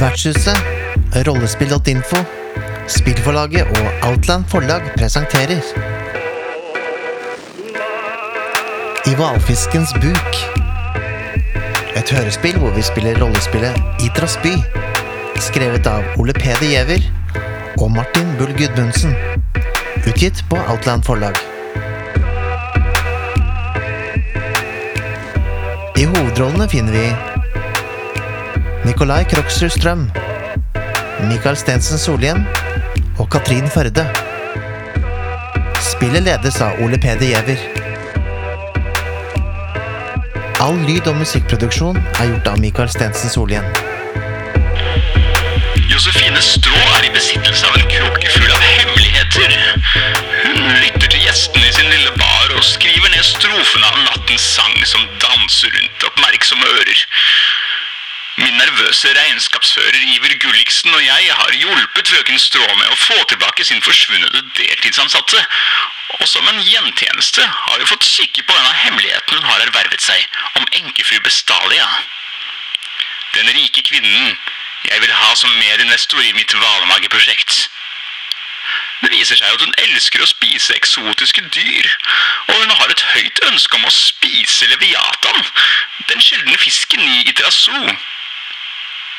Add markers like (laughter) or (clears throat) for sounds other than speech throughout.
Vertshuset, rollespill.info, spillforlaget og Outland forlag presenterer I hvalfiskens buk. Et hørespill hvor vi spiller rollespillet Idras by. Skrevet av Ole Peder Giæver og Martin Bull Gudmundsen. Utgitt på Outland forlag. I hovedrollene finner vi Nikolai Kroksrud Strøm, Mikael Stensen Solhjem og Katrin Førde. Spillet ledes av Ole Peder Giæver. All lyd- og musikkproduksjon er gjort av Mikael Stensen Solhjem. Josefine Strå er i besittelse av en krukke full av hemmeligheter. Hun lytter til gjestene i sin lille bar og skriver ned strofene av nattens sang som danser rundt oppmerksomme ører. Min nervøse regnskapsfører Iver Gulliksen og jeg har hjulpet frøken Strå med å få tilbake sin forsvunne deltidsansatte. Og som en gjentjeneste har vi fått kikke på en av hemmelighetene hun har ervervet seg om enkefru Bestalia. Den rike kvinnen jeg vil ha som medinvestor i mitt hvalmageprosjekt. Det viser seg at hun elsker å spise eksotiske dyr, og hun har et høyt ønske om å spise leviatan, den sjeldne fisken i Itraso.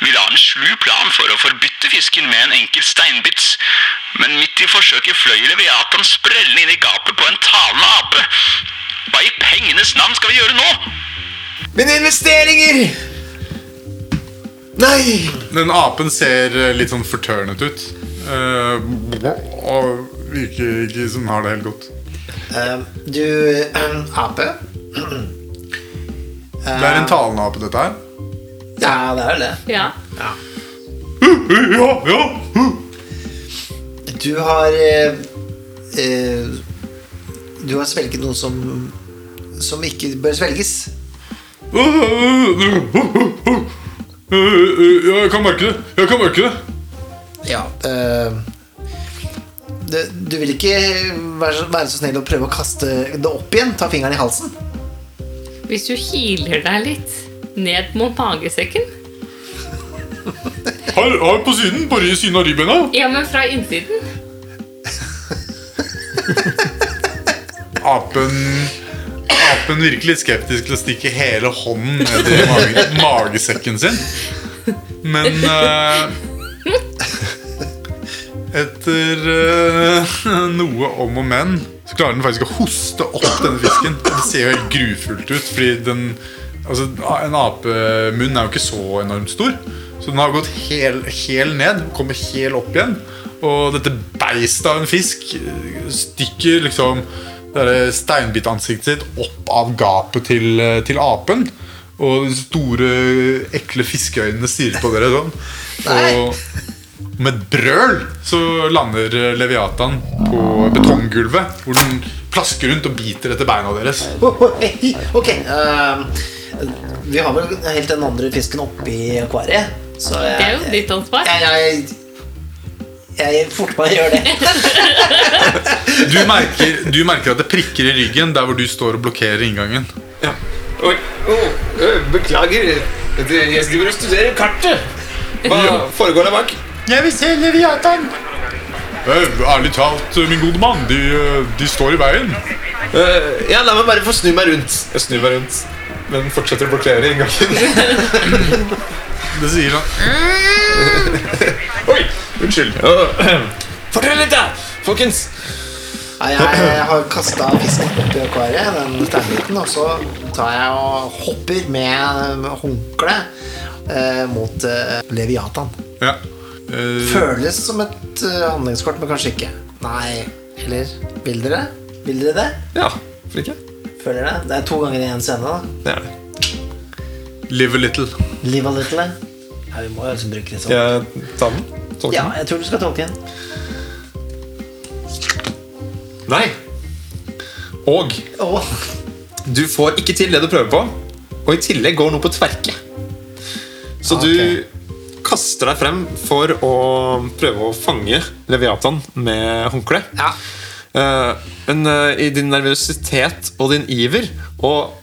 Vi la en slu plan for å forbytte fisken med en enkel steinbits, men midt i forsøket fløy leviatan sprellende inn i gapet på en talende ape. Hva i pengenes navn skal vi gjøre nå? Mine investeringer! Nei! Den apen ser eh, litt sånn fortørnet ut. Uh, og virker ikke som har det helt godt. Uh, du, ape? (clears throat) Det er en talende ape, dette her. Ja, det er vel det. Ja. Ja, ja! Du har eh, eh, Du har svelget noe som Som ikke bør svelges. Jeg kan merke det. Jeg kan merke det. Ja eh, det, Du vil ikke være så, være så snill å prøve å kaste det opp igjen? Ta fingeren i halsen? Hvis du healer deg litt ned mot magesekken Her, her på siden, bare i siden av ribbeina? Ja, men fra innsiden. Apen Apen virker litt skeptisk til å stikke hele hånden ned i mage, magesekken sin. Men uh, Etter uh, noe om og men så klarer den faktisk å hoste opp denne fisken. Det ser jo helt grufullt ut, fordi den Altså, En apemunn er jo ikke så enormt stor. Så den har gått hel, hel ned, kommer hel opp igjen. Og dette beistet av en fisk stikker liksom det steinbitansiktet sitt opp av gapet til, til apen. Og de store, ekle fiskeøynene stirrer på dere sånn. (laughs) Og med et brøl så lander Leviatan på betonggulvet, hvor den plasker rundt og biter etter beina deres. Ok. eh, vi har vel helt den andre fisken oppi akvariet. Så jeg, Det er jo ditt ansvar. Jeg, jeg, jeg forter meg å gjøre det. (laughs) Du merker, du merker at det prikker i ryggen der hvor du står og blokkerer inngangen. Ja. Oi, oh, beklager. Jeg driver og studerer kartet. Hva foregår der bak? Jeg vil se Leviatan! Eh, ærlig talt, min gode mann, de, de står i veien. Uh, ja, la meg bare få snu meg rundt. Jeg snur meg rundt, men fortsetter å blokkere inngangen. (laughs) Det sier sånn (laughs) Oi, unnskyld. Fortell litt, da, folkens. Ja, Jeg har kasta fisken oppi akvariet, den steinbiten, og så tar jeg og hopper med håndkle eh, mot eh, Leviatan. Ja. Uh... Føles som et uh, handlingskort, men kanskje ikke. Nei, eller vil dere? Vil dere det? Ja, hvorfor ikke? Føler det? Det er to ganger i én scene, da. Det er det. live a little. Live a little. Ja, vi må jo liksom bruke litt sånn. Ja, ta den? Tolke Ja, jeg tror du skal tolke den. Nei. Og oh. du får ikke til det du prøver på, og i tillegg går noe på tverke. Så okay. du kaster deg frem for å prøve å fange Leviatan med håndkle. Ja. Eh, men eh, i din nervøsitet og din iver og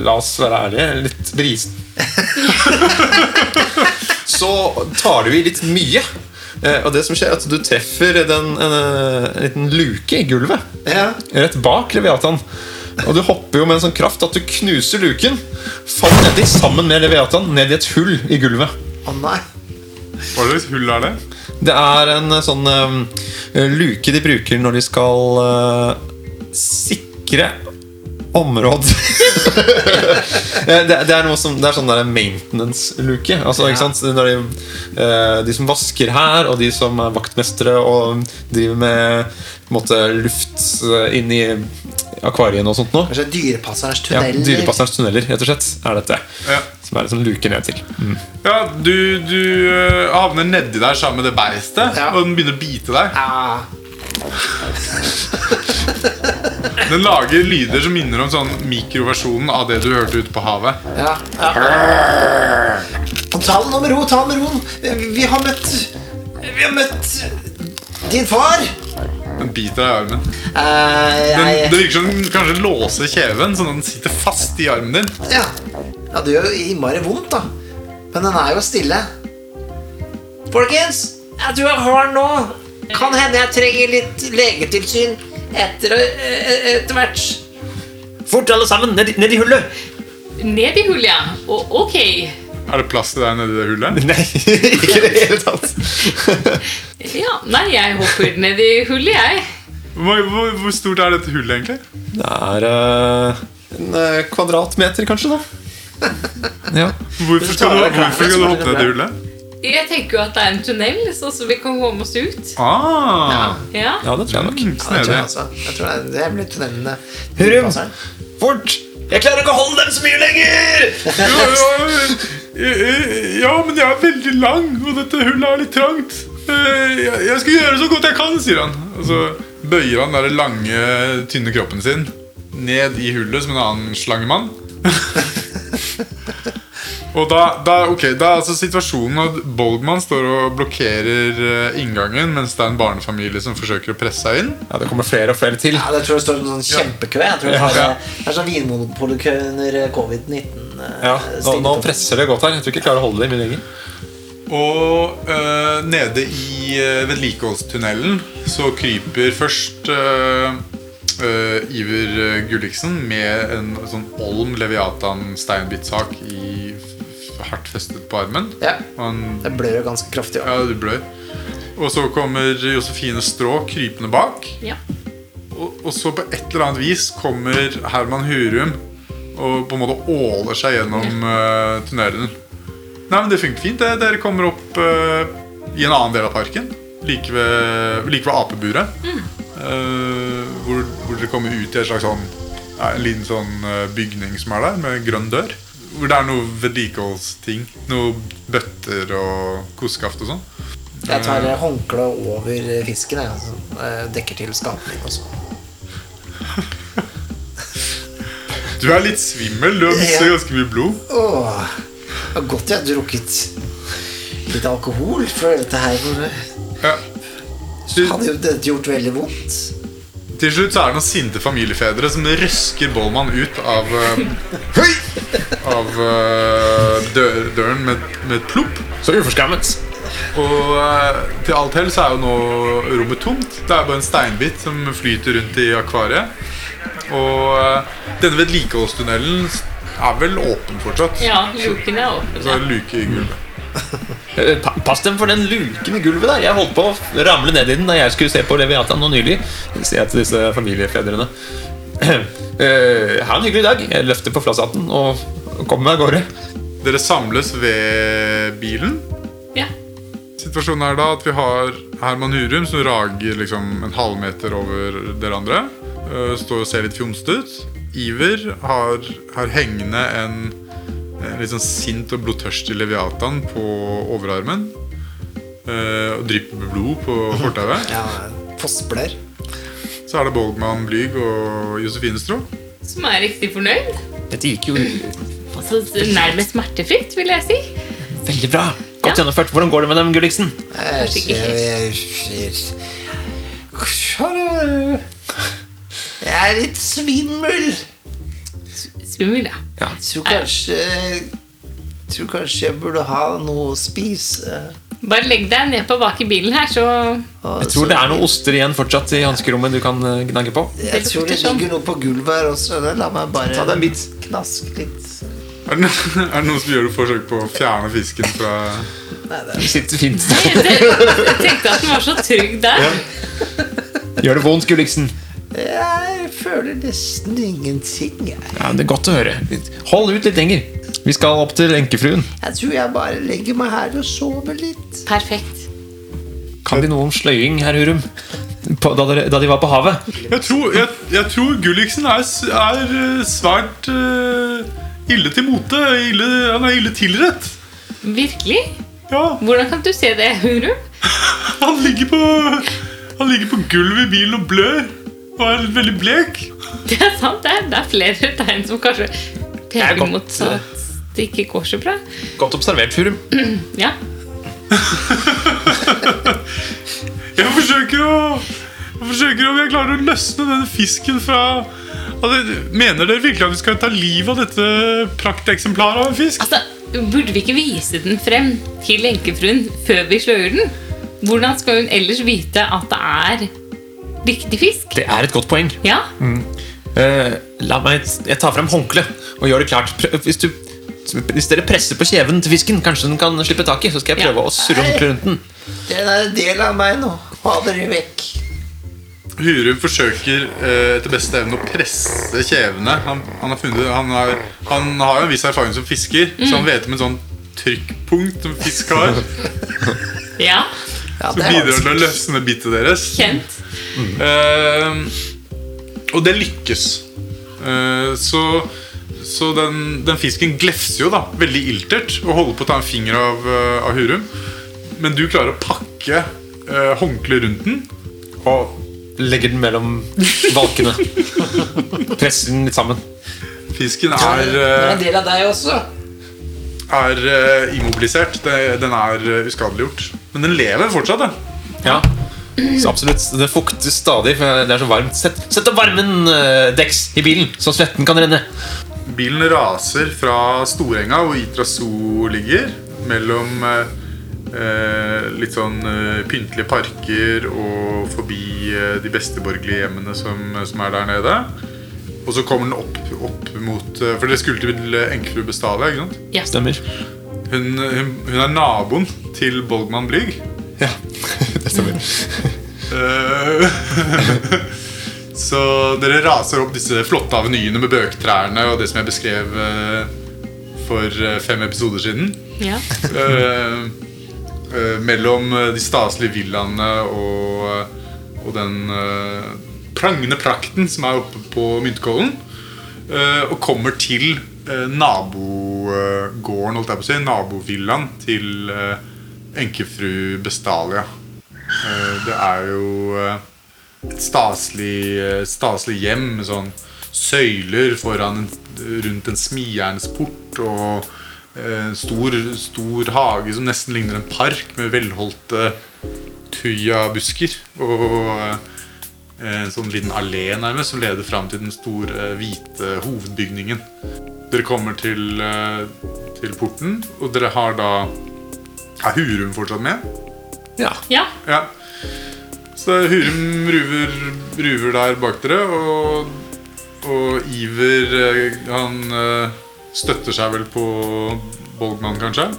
la oss være ærlige, litt brisen. (laughs) så tar du i litt mye. Eh, Og det som skjer er at du treffer den, en, en liten luke i gulvet. Ja. Rett bak Leviatan. Og du hopper jo med en sånn kraft at du knuser luken. Faller nedi sammen med Leviatan ned i et hull i gulvet. Å nei. Hva slags hull er det? Det er en eh, sånn um, luke de bruker når de skal uh, sikre områder (laughs) Eh, det, det er noe som Det er sånn maintenance-luke. Altså, ikke sant? Når de, eh, de som vasker her, og de som er vaktmestere og driver med på en måte, luft inni akvariene og sånt noe. Kanskje tunneler. Ja, tunneler. Dyrepasserens tunneler, rett og slett, er dette. Ja, Som er liksom luke ned til. ja du, du uh, havner nedi der sammen med det beistet, Ja. og den begynner å bite deg. Ah, (laughs) Den lager lyder som minner om sånn mikroversjonen av det du hørte ute på havet. ja, ja. Ta det nå med ro, ta det med ro. Vi- har møtt Vi har møtt din far. Den biter deg i armen. Eh, Den, det virker som den kanskje låser kjeven, sånn at den sitter fast i armen din. ja. Ja, det gjør jo innmari vondt, da. Men den er jo stille. Folkens, jeg tror jeg har den nå. Kan hende jeg trenger litt legetilsyn etter, eh, etter hvert. Fort, alle sammen! Ned, i- ned i hullet! Ned i hullet, ja. O ok. Er det plass til deg nedi det hullet? (laughs) Nei, ikke i det hele tatt. (laughs) Ja, nei, jeg hopper ned i hullet, jeg. Hvor, hvor, hvor stort er dette hullet, egentlig? Det er uh, en eh, kvadratmeter, kanskje, da. (laughs) Ja. Hvorfor skal du, hvorfor skal du hoppe ned i hullet? Jeg tenker jo at det er en tunnel, sånn så vi kan komme oss ut. Ah, Ja. ja, det tror jeg nok. mm, Ja, det tror jeg, altså. jeg tror det, er- det blir tunnelene. Hurum! Fort! Jeg klarer ikke å holde dem så mye lenger! Ja, ja, ja, men jeg er veldig lang, og dette hullet er litt trangt. Eh, jeg skal gjøre så godt jeg kan, sier han. Og så bøyer han den lange, tynne kroppen sin ned i hullet som en annen slangemann. (laughs) og da, da, ok, da er altså situasjonen at Bolgman står og blokkerer eh, inngangen, mens det er en barnefamilie som forsøker å presse seg inn. Ja, Det kommer flere og flere til. Ja, det tror jeg står en sånn kjempekø. Jeg tror det, Ja, er, ja. det er sånn vinmonopolkø under covid-19. eh, Ja, nå, nå presser det godt her. Jeg tror ikke jeg klarer å holde det i min egen. Og øh, nede i uh, vedlikeholdstunnelen så kryper først øh, eh, Iver eh, Gulliksen med en sånn Olm Leviatan steinbitsak i hardt festet på armen. Ja, han, det blør jo ganske kraftig. ja, Ja. du blør. Og så kommer Josefine Strå krypende bak. ja. Og, og så på et eller annet vis kommer Herman Hurum og på en måte åler seg gjennom uh, tunnelen. Nei, men Det funker fint. det. Dere kommer opp uh, i en annen del av parken. Like ved, like ved apeburet. Eh, hvor, hvor dere kommer ut i et slags sånn ja, En liten sånn bygning som er der, med grønn dør. Hvor det er noe vedlikeholdsting. Noe bøtter og koseskaft og sånn. Jeg tar eh, håndkleet over eh, fisken, jeg, altså, eh, dekker til skapning og sånn. Du er litt svimmel. Du har mistet Ja. ganske mye blod. Åh, det var godt jeg har drukket litt alkohol før dette her. Ja. Du, hadde jo dette gjort veldig vondt. Til slutt så er det noen sinte familiefedre som røsker Bollmann ut av eh, (laughs) Av eh, dør, døren med, med et plopp. Så uforskammet. Og eh, til alt hell så er jo nå rommet tomt. Det er bare en steinbit som flyter rundt i akvariet. Og eh, denne vedlikeholdstunnelen er vel åpen fortsatt. Ja, luken er åpen. Så er det luke i gulvet. Pass dem for den luken i gulvet der. Jeg holdt på å ramle ned i den da jeg skulle se på Leviatan nå nylig. Sier jeg til disse familiefedrene. (clears throat) Eh, ha en hyggelig dag. Jeg løfter på flasshatten og kommer deg av gårde. Dere samles ved bilen. Ja. Situasjonen er da at vi har Herman Hurum som rager liksom en halvmeter over dere andre. øh, står og ser litt fjomsete ut. Iver har, har hengende en, en litt sånn sint og blodtørstig leviatan på overarmen. øh, og drypper med blod på (laughs) fortauet. Ja, fossblør. Så er det Bolgman Blyg og Josefine Strå. Som er riktig fornøyd. Dette gikk jo Altså nærmest smertefritt, vil jeg si. veldig bra. Godt Ja. gjennomført. Hvordan går det med dem, Gulliksen? Jeg er litt svimmel. Svimmel, ja. Jeg tror kanskje tror kanskje jeg burde ha noe å spise. Bare legg deg ned på bak i bilen her, så Jeg tror det er noen oster igjen fortsatt i hanskerommet du kan gnage på. Jeg tror det ligger noe på gulvet her også. La meg bare Ta deg en bit. knaske litt. Er det, er det noen som gjør et forsøk på å fjerne fisken fra Nei, det er sitter fint. (laughs) Jeg tenkte at den var så trygg der. Gjør det vondt, Gulliksen? Jeg føler nesten ingenting, jeg. Ja, det er godt å høre. Hold ut litt lenger. Vi skal opp til enkefruen. Jeg tror jeg bare legger meg her og sover litt. Perfekt. Kan de noe om sløying, herr Hurum? På, da, de, da de var på havet? Jeg tror, jeg, jeg tror Gulliksen er, er eh, svært eh, ille til mote. Ille, han er ille tilrett. Virkelig? Ja, Hvordan kan du se det, Hurum? (laughs) han ligger på Han ligger på gulvet i bilen og blør. Og er veldig blek. Det er sant, det er, det er flere tegn som kanskje er peker godt, mot at det ikke går så bra. Godt observert, Hurum. Ja. (laughs) Jeg forsøker å Jeg forsøker om jeg klarer å løsne denne fisken fra Mener dere virkelig at vi skal ta livet av dette prakteksemplaret av en fisk? Altså, Burde vi ikke vise den frem til enkefruen før vi sløyer den? Hvordan skal hun ellers vite at det er riktig fisk? Det er et godt poeng. Ja, Eh, la meg Jeg tar frem håndkleet og gjør det klart. Prøv- Hvis, du, hvis dere presser på kjeven til fisken, kanskje den kan slippe taket. Så skal jeg Ja. prøve å surre håndkleet rundt den. Den er en del av meg nå. Ha dere vekk. Hurum forsøker eh, etter beste evne å presse kjevene. Han, han, har funnet, han, har, han har jo en viss erfaring som fisker, så han vet om et sånn trykkpunkt som fisk har. (laughs) ja, Ja, Som bidrar til å løsne bittet deres. kjent. Eh, og det lykkes. Eh, så så den, den fisken glefser jo da veldig iltert og holder på å ta en finger av, eh, av Hurum. Men du klarer å pakke eh, håndkleet rundt den. Og legger den mellom valkene. Presser den litt sammen. Fisken Det er, er eh, en del av deg også. er eh, immobilisert. Det, den er eh, uskadeliggjort. Men den lever fortsatt. det. Ja, så absolutt. Det fukter stadig, for det er så varmt. Sett, sett opp varmen, uh, Dex, i bilen, så svetten kan renne. Bilen raser fra Storenga, hvor Itraso ligger, mellom eh, eh, litt sånn eh, pyntelige parker og forbi eh, de beste borgerlige hjemmene som, som er der nede. Og så kommer den opp, opp mot eh, For dere skulle til Enkefru Stavia, ikke sant? Ja. Stemmer. Hun, hun, hun er naboen til Bolgmann Blyg. Ja, (laughs) det stemmer. Eh, (laughs) Så dere raser opp disse flotte avenyene med bøktrærne og det som jeg beskrev eh, for eh, fem episoder siden. Ja. Eh, eh, mellom eh, de staselige villaene og, og den eh, prangende prakten som er oppe på Myntkollen. eh, og kommer til eh, nabogården, holdt jeg på å si, nabovillaen til eh, enkefru Bestalia. Eh, det er jo eh, et staselig, eh, staselig hjem med sånn søyler foran rundt en smijernsport og eh, stor, stor hage som nesten ligner en park med velholdte tujabusker. Og eh, en sånn liten allé nærmest som leder fram til den store, hvite hovedbygningen. Dere kommer til, eh, til porten, og dere har da Er Hurum fortsatt med? Ja. ja. Ja. Så Hurum ruver, ruver der bak dere, og, og Iver eh, Han eh, støtter seg vel på Bolgmann, kanskje?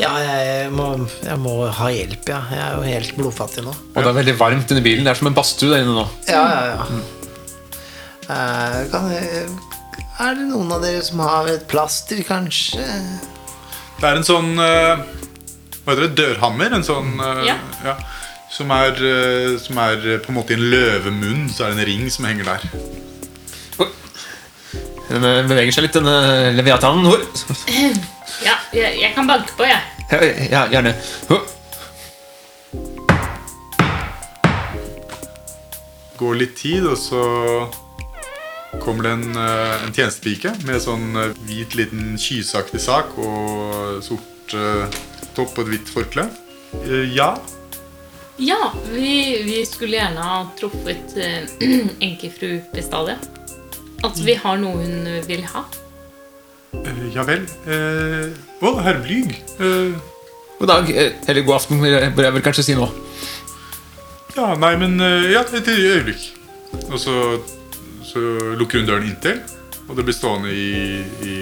Ja, jeg må, jeg må ha hjelp, ja. Jeg er jo helt blodfattig nå. Og det er veldig varmt inni bilen. Det er som en badstue der inne nå. Ja, ja, ja. Eh, kan er det noen av dere som har et plaster, kanskje? Det er en sånn eh, Hva heter det? Dørhammer? En sånn eh, Ja. Som er, som er på en måte i en løvemunn, så er det en ring som henger der. Den beveger seg litt, denne leviatanen. (clears throat) Ja jeg, jeg kan banke på, jeg. Ja, ja, gjerne. Går litt tid, og så kommer det en, eh, en tjenestepike med sånn eh, hvit liten kysaktig sak og sort uh, topp og et hvitt forkle. Uh, ja. Ja, vi, vi skulle gjerne ha truffet (clears throat) uh, enkefru Bestalia. At vi har noe hun vil ha? Uh, ja vel. Eh, Å, herr Blyg. Uh. God dag, eh, eller god aften, bør jeg vel kanskje si nå. ja, nei, men eh, Ja, et øyeblikk. Og så, så lukker hun døren inntil, og det blir stående i, i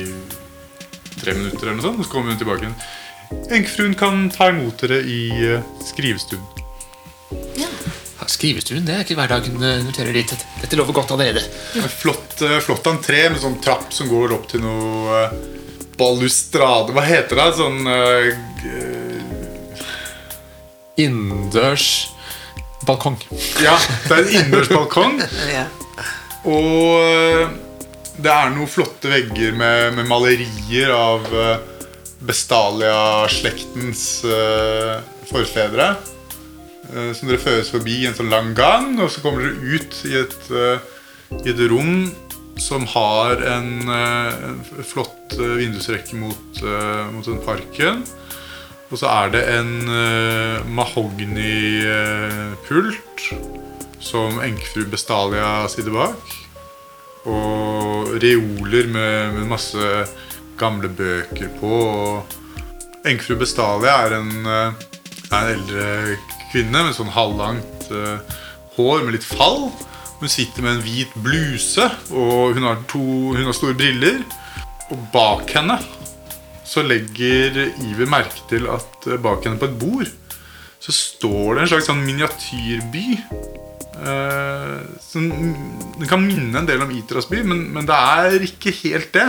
tre minutter eller noe sånt, og så kommer hun tilbake igjen. Enkefruen kan ta imot dere i eh, skrivestuen. Skrivestuen, det er ikke hverdagen dag eh, noterer dit. Dette lover godt allerede. Flott, eh, flott entré med sånn trapp som går opp til noe eh, balustrade Hva heter det? Sånn uh, Innendørs balkong. Ja, det er en innendørs balkong. (laughs) Ja. Og det er noen flotte vegger med, med malerier av Bestalia-slektens uh, forfedre. Eh, Som dere føres forbi en sånn lang gang, og så kommer dere ut i et, eh, i et rom som har en, eh, en flott vindusrekke mot, mot den parken. Og så er det en mahogni-pult som enkefru Bestalia sitter bak. Og reoler med, med masse gamle bøker på. Og enkefru Bestalia er en, er en eldre kvinne med sånn halvlangt uh, hår med litt fall. Hun sitter med en hvit bluse, og hun har, to, hun har store briller. Og bak henne så legger Iver merke til at eh, bak henne på et bord så står det en slags sånn miniatyrby. Uh, som, den kan minne en del om Itras by, men, men det er ikke helt det.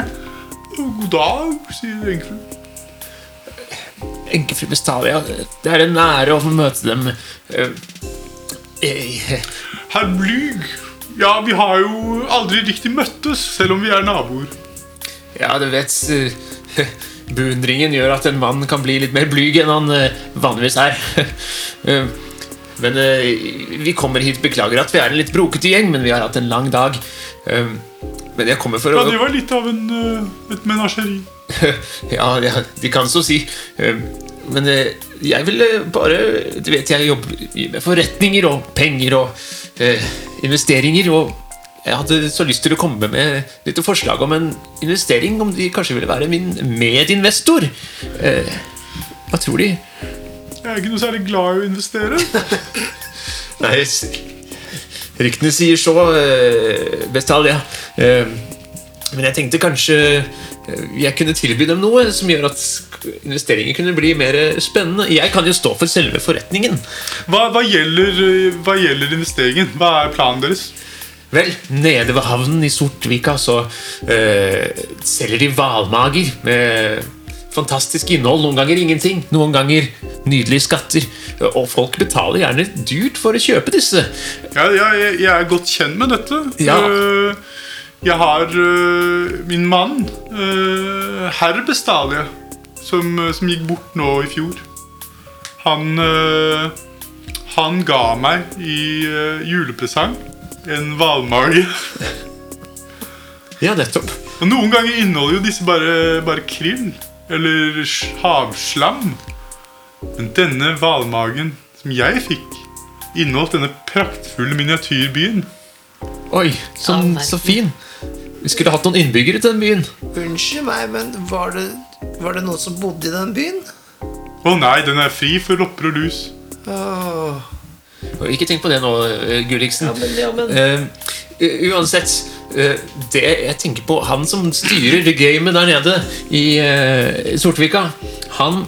God dag, sier enkefruen. Enkefru Bestalia, det er en ære å få møte dem. Eh, eh, Herr Blyg, ja, vi har jo aldri riktig møttes, selv om vi er naboer. Ja, du vet (laughs) Beundringen gjør at en mann kan bli litt mer blyg enn han eh, vanligvis er. (laughs) Men vi kommer hit, beklager at vi er en litt brokete gjeng, men vi har hatt en lang dag. Men jeg kommer for Ja, å det var litt av en, eh, et menasjeri. (laughs) Ja, ja, de kan så si. Eh, Men eh, jeg vil eh, bare Du vet, jeg jobber med forretninger og penger og eh, investeringer, og jeg hadde så lyst til å komme med litt forslag om en investering, om de kanskje ville være min medinvestor. Eh, Hva tror de? Jeg er ikke noe særlig glad i å investere. (laughs) Nei, ryktene sier så, eh, Bestalia. Eh, Men jeg tenkte kanskje eh, jeg kunne tilby dem noe som gjør at investeringer kunne bli mer spennende. Jeg kan jo stå for selve forretningen. Hva, hva, gjelder, hva gjelder investeringen? Hva er planen deres? Vel, nede ved havnen i Sortvika så eh, selger de hvalmager med fantastisk innhold. Noen ganger ingenting, noen ganger nydelige skatter. Og folk betaler gjerne dyrt for å kjøpe disse. Ja, jeg, jeg er godt kjent med dette. Ja. Eh, Jeg har eh, min mann, uh, herr Bestalia, som, eh, som gikk bort nå i fjor. Han, eh, han ga meg i eh, julepresang en hvalmage. Ja, nettopp. Og Noen ganger inneholder jo disse bare, bare krill eller havslam. Men denne hvalmagen som jeg fikk, inneholdt denne praktfulle miniatyrbyen. Oi, så, så fin. Vi skulle hatt noen innbyggere til den byen. Unnskyld meg, men var det, var det noen som bodde i den byen? Å nei, den er fri for lopper og lus. Åh. Ikke tenk på det nå, eh, Gulliksen. Ja, men, ja, men. Uh, uansett, det jeg tenker på Han som styrer det gamet der nede i eh, Sortvika, han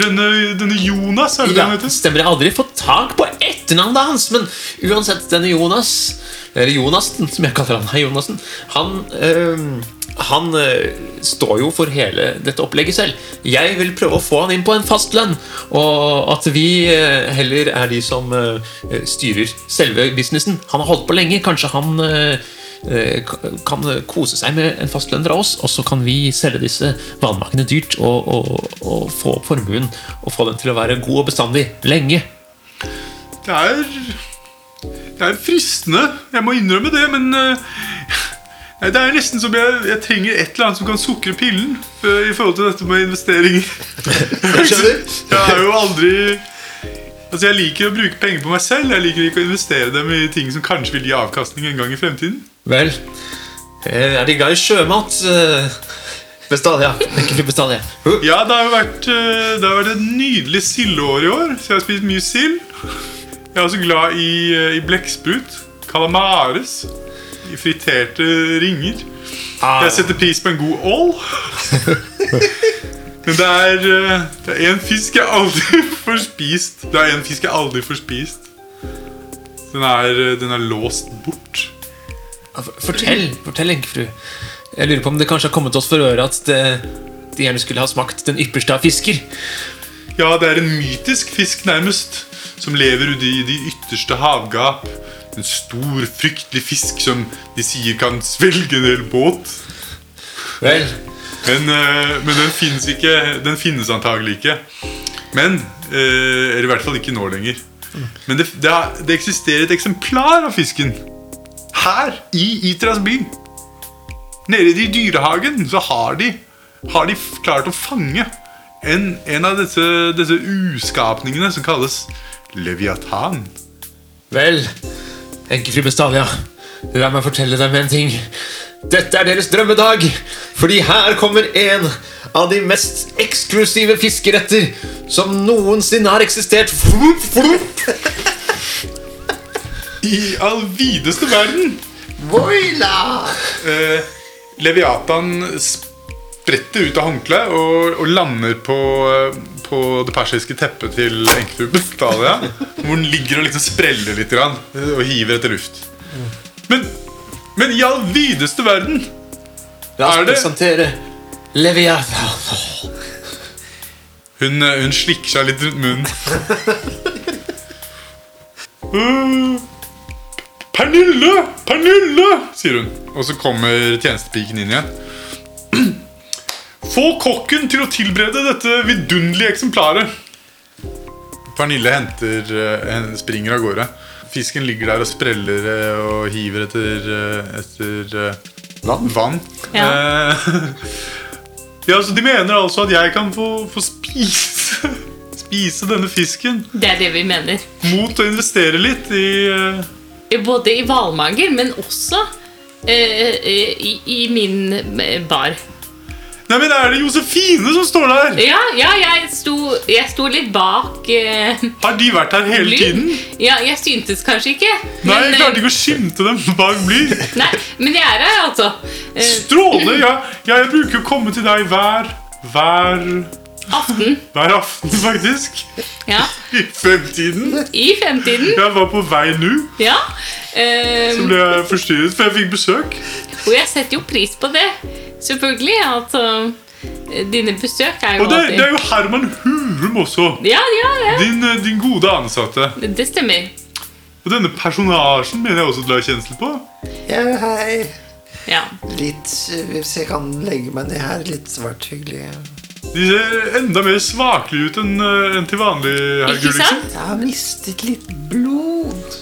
Denne, denne Jonas, er det det ja, han heter? Stemmer, jeg har aldri fått tak på etternavnet hans, men uansett, denne Jonas Eller Jonassen, som jeg kaller han. her, (laughs) Jonassen. Han øh, han øh, står jo for hele dette opplegget selv. Jeg vil prøve å få han inn på en fast lønn, og at vi øh, heller er de som eh, styrer selve businessen. Han har holdt på lenge. Kanskje han eh, eh, kan kose seg med en fastlønner av fra oss, og så kan vi selge disse vanmakene dyrt og, og, og få opp formuen og få den til å være god og bestandig lenge. Det er Det er fristende, jeg må innrømme det, men eh, Det er nesten som jeg, jeg trenger et eller annet som kan sukre pillen eh, i forhold til dette med investeringer. Jeg er (laughs) jo aldri Altså Jeg liker å bruke penger på meg selv. Jeg liker ikke å investere dem i ting som kanskje vil gi avkastning en gang i fremtiden. Vel, Eh, Er de glad i sjømat? Bestandig, ja. Enkefru Bestalia. Ja, det har jo vært, eh, det har vært et nydelig sildeår i år, så jeg har spist mye sild. Jeg er også glad i, eh, i blekksprut, calamares, i friterte ringer. Jeg setter pris på en god ål. (laughs) Men det er, det er en fisk jeg aldri (laughs) får spist. Det er en fisk jeg aldri får spist. Den er, den er låst bort. Fortell, fortell, enkefru. Jeg lurer på om det kanskje har kommet oss for øre at det, de gjerne skulle ha smakt den ypperste av fisker. Ja, det er en mytisk fisk nærmest Som lever ute i de ytterste havgap. En stor, fryktelig fisk Som de sier kan svelge en hel båt. Vel, Men, eh, men den finnes ikke Den finnes antagelig ikke. Men eh, Eller i hvert fall ikke nå lenger. Men det, det, det eksisterer et eksemplar av fisken Her i Itras by Nede i dyrehagen Så har de Har de klart å fange en, en av disse, disse uskapningene Som kalles Leviathan vel. Enkefru Bestalia, la meg fortelle deg med en ting. Dette er deres drømmedag, fordi her kommer en av de mest eksklusive fiskeretter som noensinne har eksistert. Flup, flup. I all videste verden Voila! eh, Leviathan spretter ut av håndkleet og, og lander på, eh, på det persiske teppet til enkelte Bestalia. Hvor den ligger og liksom spreller litt grann, eh, og hiver etter luft. Men, men i all videste verden La oss Er presentere Leviathan. Hun, eh, hun slikker seg litt rundt munnen. (laughs) «Øh, Pernille! Pernille! sier hun. Og så kommer tjenestepiken inn igjen. Få kokken til å tilberede dette vidunderlige eksemplaret. Pernille henter, eh, springer av gårde. Fisken ligger der og spreller eh, og hiver etter, eh, etter vann. vann. Ja. Eh, (laughs) ja, så De mener altså at jeg kan få, få spise (laughs) Spise denne fisken Det er det vi mener. mot å investere litt i Både i hvalmager, men også eh, eh, i, i min eh, bar. Nei, men er det Josefine som står der? Ja, ja jeg, sto, jeg sto litt bak eh, Har de vært her hele bly. tiden? Ja, jeg syntes kanskje ikke. Nei, jeg eh, klarte ikke å skimte dem bak bly. nei, men jeg er her, altså. Strålende! Ja, jeg bruker å komme til deg hver Hver aften. (laughs) Hver aften, faktisk. Ja. I fremtiden. I fremtiden. Jeg var på vei nå, Ja. Um, så ble jeg forstyrret, for jeg fikk besøk. og jeg setter jo pris på det. Selvfølgelig. At uh, dine besøk er jo Og det, alltid det er jo Herman Hurum også. Ja, ja, ja. Din, eh, din gode ansatte. Det stemmer. Og denne personasjen mener jeg også du har kjensel på. Ja, hei. Ja. Litt Hvis jeg kan legge meg ned her. Litt svart hyggelig. De ser enda mer svakelige ut enn eh, enn til vanlig. herr Ikke Gulliksen. sant? Jeg har mistet litt blod.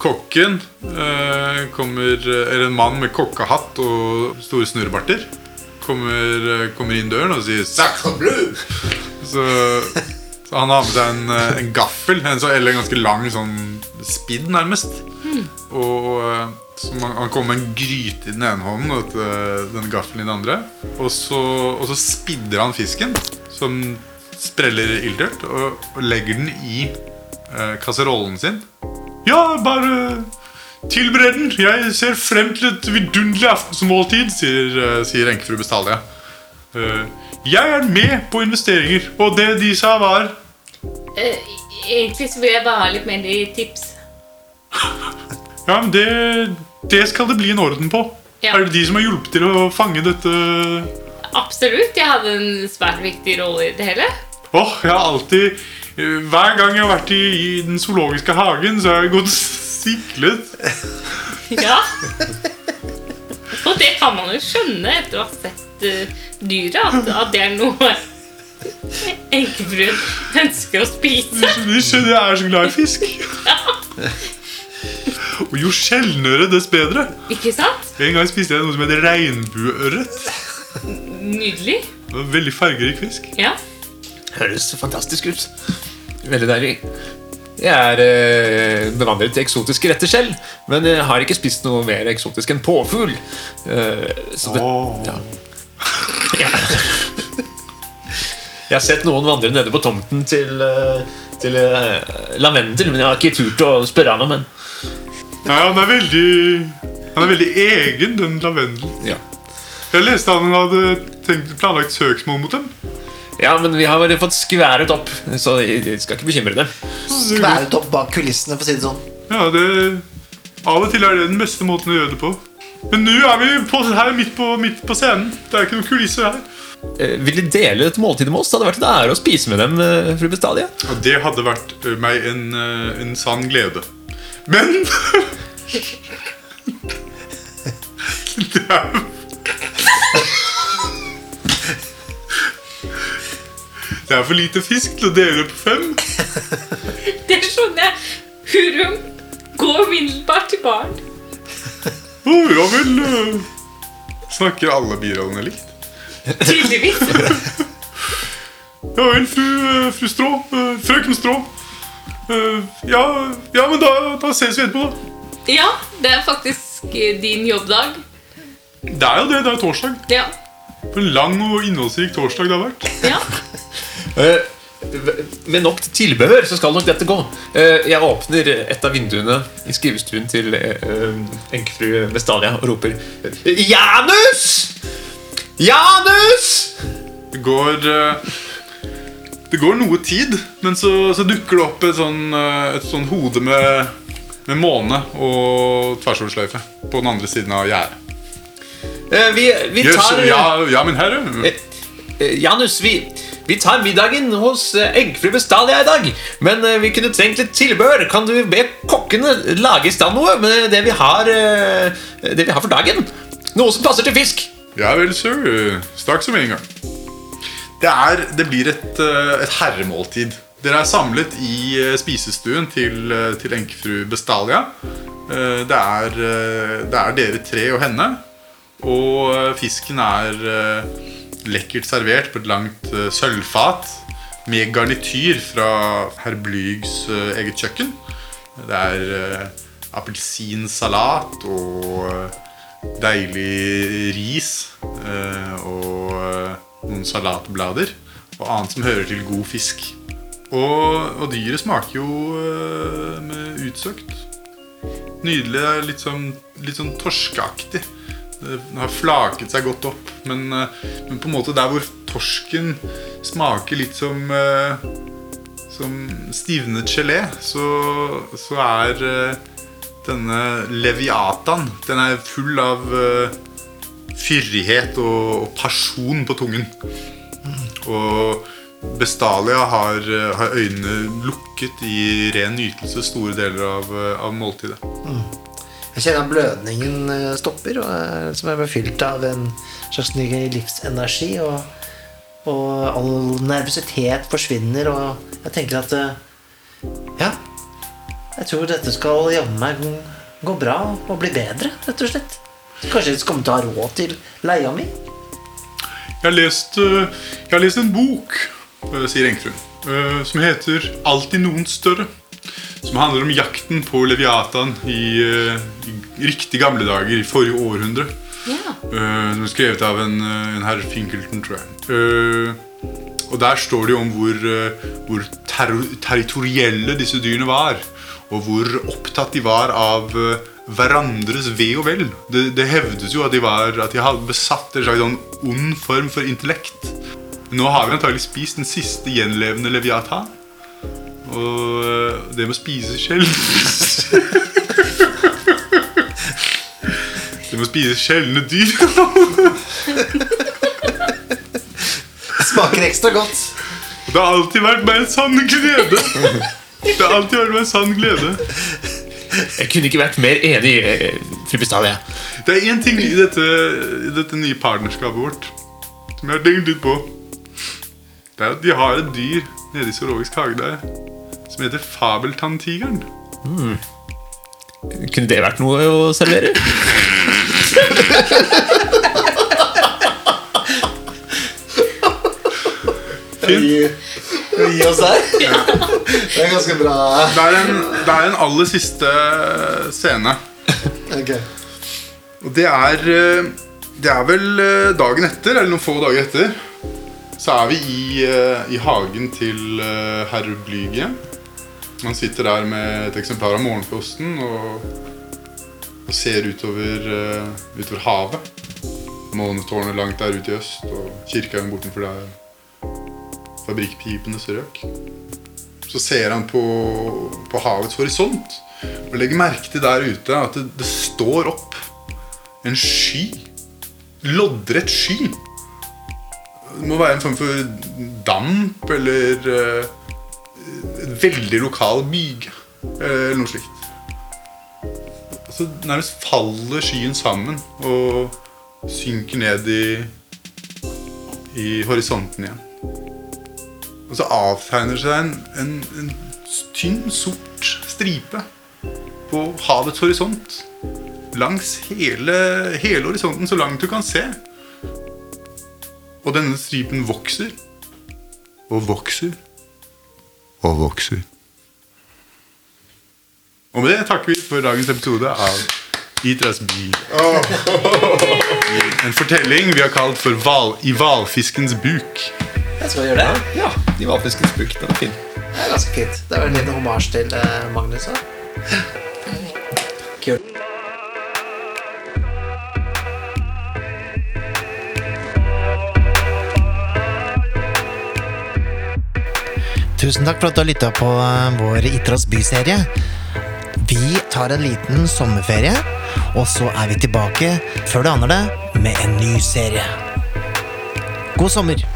Kokken eh, kommer Eller en mann med kokkehatt og store snurrebarter. Kommer, eh, kommer inn døren og sier 'Sacre blue! Så, så han har med seg en, eh, en gaffel. En så, eller en ganske lang sånn spidd, nærmest. Og eh, så man, Han kommer med en gryte i den ene hånden og eh, den gaffelen i den andre. Og så, og så spidder han fisken, som spreller ildørt, og, og legger den i eh, kasserollen sin. Ja, bare tilbered den. Jeg ser frem til et vidunderlig aftensmåltid, sier, eh, sier enkefru Bestalia. Uh, jeg er med på investeringer, og det de sa, var uh, egentlig så vil jeg bare ha litt mer tips. Ja, men det, det skal det bli en orden på. Ja. Er det de som har hjulpet til å fange dette Absolutt. Jeg hadde en svært viktig rolle i det hele. Åh, jeg har alltid Hver gang jeg har vært i, i den zoologiske hagen, så har jeg gått siklet. (laughs) Ja. Og det kan man jo skjønne etter å ha sett uh, dyret, at, at det er noe (laughs) enkefruen ønsker å spise. Du skjønner jeg er så glad i fisk. (laughs) Og jo sjeldnere, dess bedre. Ikke sant? En gang spiste jeg noe som heter regnbueørret. Nydelig. Det var Veldig fargerik fisk. Ja. Høres fantastisk ut. Veldig deilig. Jeg er eh, bevandret i eksotiske retter selv, men jeg har ikke spist noe mer eksotisk enn påfugl. Eh, så det, Åh. ja. Ja. Jeg har sett noen vandre nede på tomten til, eh, til eh, Lavendel, men jeg har ikke turt å spørre han om en. Nei, han er veldig Han er veldig egen, den lavendelen. Ja. Jeg leste han hadde tenkt, planlagt søksmål mot dem. ja, men vi har bare fått skværet opp, så jeg skal ikke bekymre dem. Skværet opp bak kulissene, for å si det sånn. Ja, det Av og til er det den beste måten å gjøre det på. Men nå er vi på, her midt på, midt på scenen. Det er ikke noen kulisser her. Eh, Vil de dele dette måltidet med oss? Det hadde vært en ære å spise med dem, eh, fru Bestadia. Ja, det hadde vært meg en, en sann glede. Men Det (laughs) er Det er for lite fisk til å dele på fem. Det skjønner jeg. Hurum, gå umiddelbart til baren. Å, ja vel Snakker alle birollene likt? Tydeligvis. (laughs) Ja vel, fru, fru Strå. Frøken Strå. Ja, ja, men da, da ses vi etterpå, da. Ja, det er faktisk eh, din jobbdag. Det er jo det. Det er torsdag. Ja. For en lang og innholdsrik torsdag det har vært. ja. (laughs) Eh, Med nok tilbehør så skal nok dette gå. Eh, Jeg åpner et av vinduene i skrivestuen til enkefru Vestalia og roper Janus! Janus! Går Det går noe tid, men så, så dukker det opp et sånn, eh, et sånn hode med, med måne og tversoversløyfe på den andre siden av gjerdet. Eh, Vi, vi Jøss, tar ja, ja, min herre. Eh, eh, Janus, vi, vi tar middagen hos eh, Bestalia Vestalia i dag. Men vi kunne trengt litt tilbehør. Kan du be kokkene lage i stand noe med det vi har, det vi har for dagen? Noe som passer til fisk. Ja vel, sir. Straks om en gang. Det, er, det blir et, eh, et herremåltid. Dere er samlet i eh, spisestuen til, eh, til enkefru Bestalia. Det er, det er dere tre og henne. Og fisken er lekkert servert på et langt sølvfat med garnityr fra herr Blygs eget kjøkken. Det er appelsinsalat og deilig ris og noen salatblader og annet som hører til god fisk. Og, og dyret smaker jo øh, med utsøkt. Nydelig. er Litt sånn, litt sånn torskeaktig. Det har flaket seg godt opp. Men, øh, men på en måte der hvor torsken smaker litt som øh, Som stivnet gelé, så, så er denne leviatan Den er full av fyrighet og, og pasjon på tungen. Og Bestalia har, eh, har øynene lukket i ren nytelse store deler av, eh, av måltidet. Jeg kjenner at blødningen eh, stopper, og, som er befylt av en slags ny livsenergi. Og, og all nervøsitet forsvinner, og jeg tenker at Ja, jeg tror dette skal jammen gå bra og bli bedre, rett og slett. Kanskje jeg skal komme til å ha råd til leia mi? Jeg har lest, eh, jeg har lest en bok, eh, sier Enkefruen, eh, som heter 'Alltid noen større'. Som handler om jakten på Leviatan i, i riktig gamle dager, i forrige århundre. ja. Eh, som er skrevet av en, en herr Finkelton, tror jeg. Eh, og der står det jo om hvor, hvor ter territorielle disse dyrene var. Og hvor opptatt de var av hverandres ve og vel. Det, det hevdes jo at de, var, at de hadde besatt en slags sånn ond form for intellekt. Nå har vi antagelig spist den siste gjenlevende Leviathan. Og det med å spise sjelden Det med å spise sjeldne dyr Smaker ekstra godt. Det har alltid vært meg en sann glede. Det har alltid vært meg en sann glede. Jeg kunne ikke vært mer enig, eh, fru Bestalia. Det er én ting i dette, i dette nye partnerskapet vårt som jeg har tenkt litt på. Det er at de har et dyr nede i zoologisk hage der som heter fabeltanntigeren. Kunne det vært noe å servere? (laughs) Fint. Gi oss der. (laughs) Det er ganske bra. Det er en, det er en aller siste scene. Ok. Og det er eh, Det er vel eh, dagen etter, eller noen få dager etter. Så er vi i, eh, i hagen til eh, herr Blyge. Man sitter der med et eksemplar av Morgenposten og, og ser utover, eh, utover havet. Månetårnet langt der ute i øst, og kirka bortenfor der fabrikkpipenes røk. Så ser han på, på havets horisont og legger merke til der ute at det, det står opp en sky. Loddrett sky. Det må være en form for damp eller uh, veldig lokal myg. Eller noe slikt. Så nærmest faller skyen sammen og synker ned i, i horisonten igjen. Og så avtegner det seg en, en, en tynn, sort stripe på havets horisont. Langs hele, hele horisonten, så langt du kan se. Og denne stripen vokser. Og vokser. Og vokser. Og med det takker vi for dagens episode av Itras by. En fortelling vi har kalt for val, I hvalfiskens buk. Jeg skal gjøre det. Ja, de valfiskens buk. Den er fin. Det er ganske fint. Det er vel en liten hommage til eh, Magnus òg. Kult. Tusen takk for at du har lytta på eh, vår Itras by-serie. Vi tar en liten sommerferie, og så er vi tilbake før du aner det, med en ny serie. God sommer!